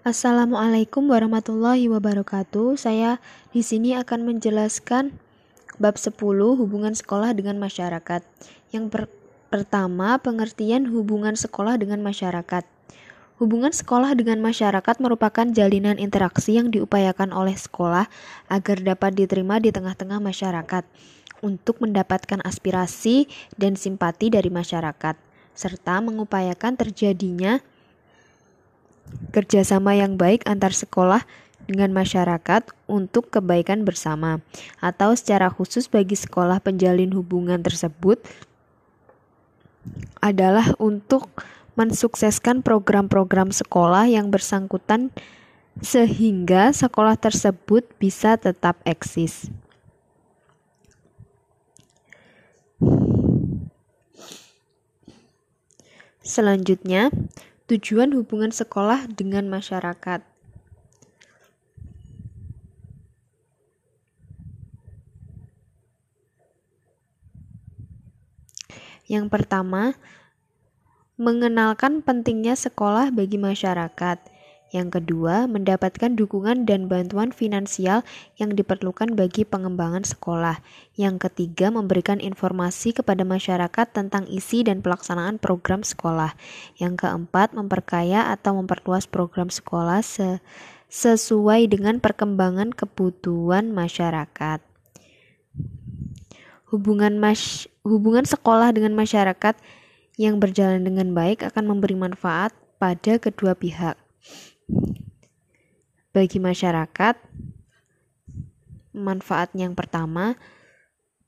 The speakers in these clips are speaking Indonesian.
Assalamualaikum warahmatullahi wabarakatuh. Saya di sini akan menjelaskan bab 10 hubungan sekolah dengan masyarakat. Yang per pertama, pengertian hubungan sekolah dengan masyarakat. Hubungan sekolah dengan masyarakat merupakan jalinan interaksi yang diupayakan oleh sekolah agar dapat diterima di tengah-tengah masyarakat untuk mendapatkan aspirasi dan simpati dari masyarakat, serta mengupayakan terjadinya kerjasama yang baik antar sekolah dengan masyarakat untuk kebaikan bersama, atau secara khusus bagi sekolah penjalin hubungan tersebut adalah untuk mensukseskan program-program sekolah yang bersangkutan sehingga sekolah tersebut bisa tetap eksis. Selanjutnya, tujuan hubungan sekolah dengan masyarakat. Yang pertama, mengenalkan pentingnya sekolah bagi masyarakat. Yang kedua, mendapatkan dukungan dan bantuan finansial yang diperlukan bagi pengembangan sekolah. Yang ketiga, memberikan informasi kepada masyarakat tentang isi dan pelaksanaan program sekolah. Yang keempat, memperkaya atau memperluas program sekolah se sesuai dengan perkembangan kebutuhan masyarakat. Hubungan mas hubungan sekolah dengan masyarakat yang berjalan dengan baik akan memberi manfaat pada kedua pihak. Bagi masyarakat, manfaat yang pertama,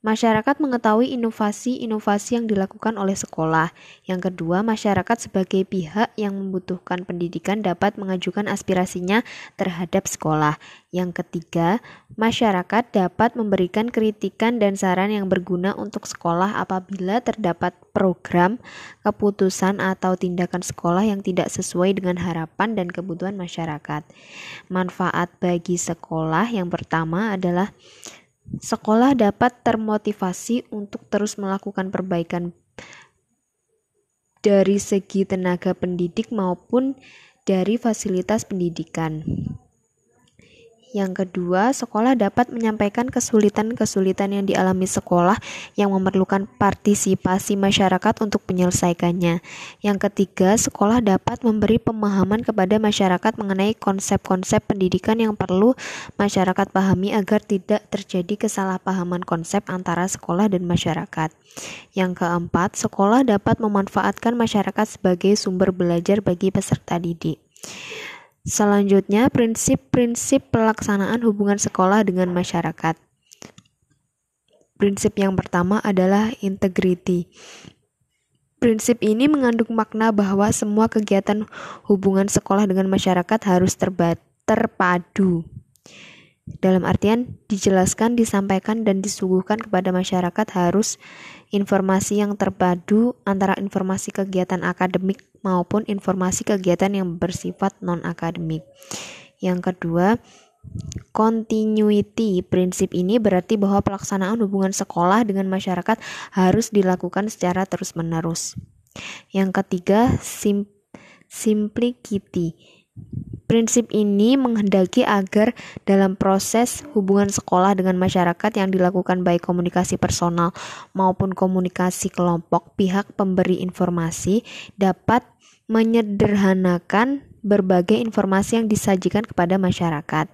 Masyarakat mengetahui inovasi-inovasi yang dilakukan oleh sekolah. Yang kedua, masyarakat sebagai pihak yang membutuhkan pendidikan dapat mengajukan aspirasinya terhadap sekolah. Yang ketiga, masyarakat dapat memberikan kritikan dan saran yang berguna untuk sekolah apabila terdapat program, keputusan, atau tindakan sekolah yang tidak sesuai dengan harapan dan kebutuhan masyarakat. Manfaat bagi sekolah yang pertama adalah Sekolah dapat termotivasi untuk terus melakukan perbaikan dari segi tenaga pendidik maupun dari fasilitas pendidikan. Yang kedua, sekolah dapat menyampaikan kesulitan-kesulitan yang dialami sekolah yang memerlukan partisipasi masyarakat untuk menyelesaikannya. Yang ketiga, sekolah dapat memberi pemahaman kepada masyarakat mengenai konsep-konsep pendidikan yang perlu masyarakat pahami agar tidak terjadi kesalahpahaman konsep antara sekolah dan masyarakat. Yang keempat, sekolah dapat memanfaatkan masyarakat sebagai sumber belajar bagi peserta didik. Selanjutnya, prinsip-prinsip pelaksanaan hubungan sekolah dengan masyarakat. Prinsip yang pertama adalah integriti. Prinsip ini mengandung makna bahwa semua kegiatan hubungan sekolah dengan masyarakat harus terpadu. Dalam artian dijelaskan, disampaikan, dan disuguhkan kepada masyarakat harus informasi yang terpadu antara informasi kegiatan akademik maupun informasi kegiatan yang bersifat non-akademik. Yang kedua, continuity. Prinsip ini berarti bahwa pelaksanaan hubungan sekolah dengan masyarakat harus dilakukan secara terus-menerus. Yang ketiga, sim simplicity Prinsip ini menghendaki agar dalam proses hubungan sekolah dengan masyarakat yang dilakukan baik komunikasi personal maupun komunikasi kelompok, pihak pemberi informasi dapat menyederhanakan berbagai informasi yang disajikan kepada masyarakat.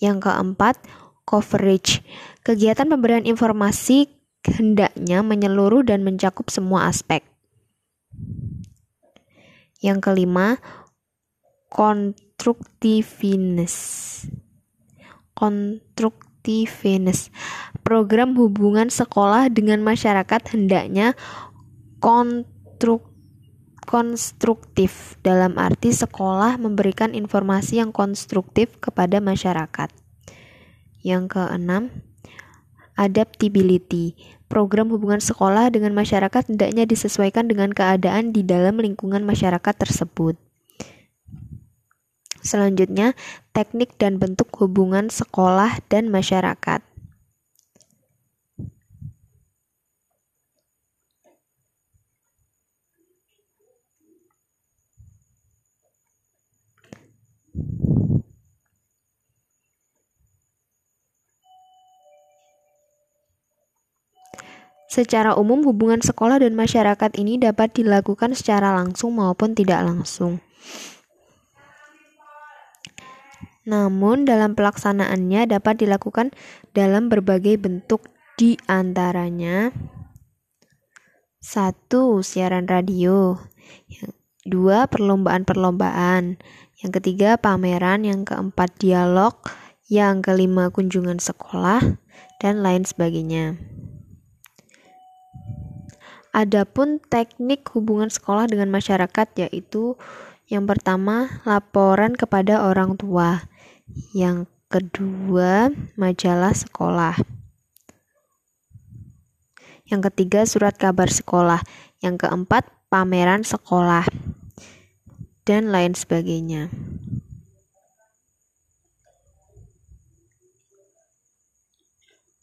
Yang keempat, coverage. Kegiatan pemberian informasi hendaknya menyeluruh dan mencakup semua aspek. Yang kelima, konstruktivitas konstruktivitas program hubungan sekolah dengan masyarakat hendaknya konstruk konstruktif dalam arti sekolah memberikan informasi yang konstruktif kepada masyarakat. Yang keenam, adaptability. Program hubungan sekolah dengan masyarakat hendaknya disesuaikan dengan keadaan di dalam lingkungan masyarakat tersebut. Selanjutnya, teknik dan bentuk hubungan sekolah dan masyarakat. Secara umum, hubungan sekolah dan masyarakat ini dapat dilakukan secara langsung maupun tidak langsung. Namun, dalam pelaksanaannya dapat dilakukan dalam berbagai bentuk, di antaranya: satu, siaran radio. Dua, perlombaan-perlombaan. Yang ketiga, pameran. Yang keempat, dialog. Yang kelima, kunjungan sekolah. Dan lain sebagainya. Adapun teknik hubungan sekolah dengan masyarakat yaitu yang pertama laporan kepada orang tua, yang kedua majalah sekolah, yang ketiga surat kabar sekolah, yang keempat pameran sekolah, dan lain sebagainya.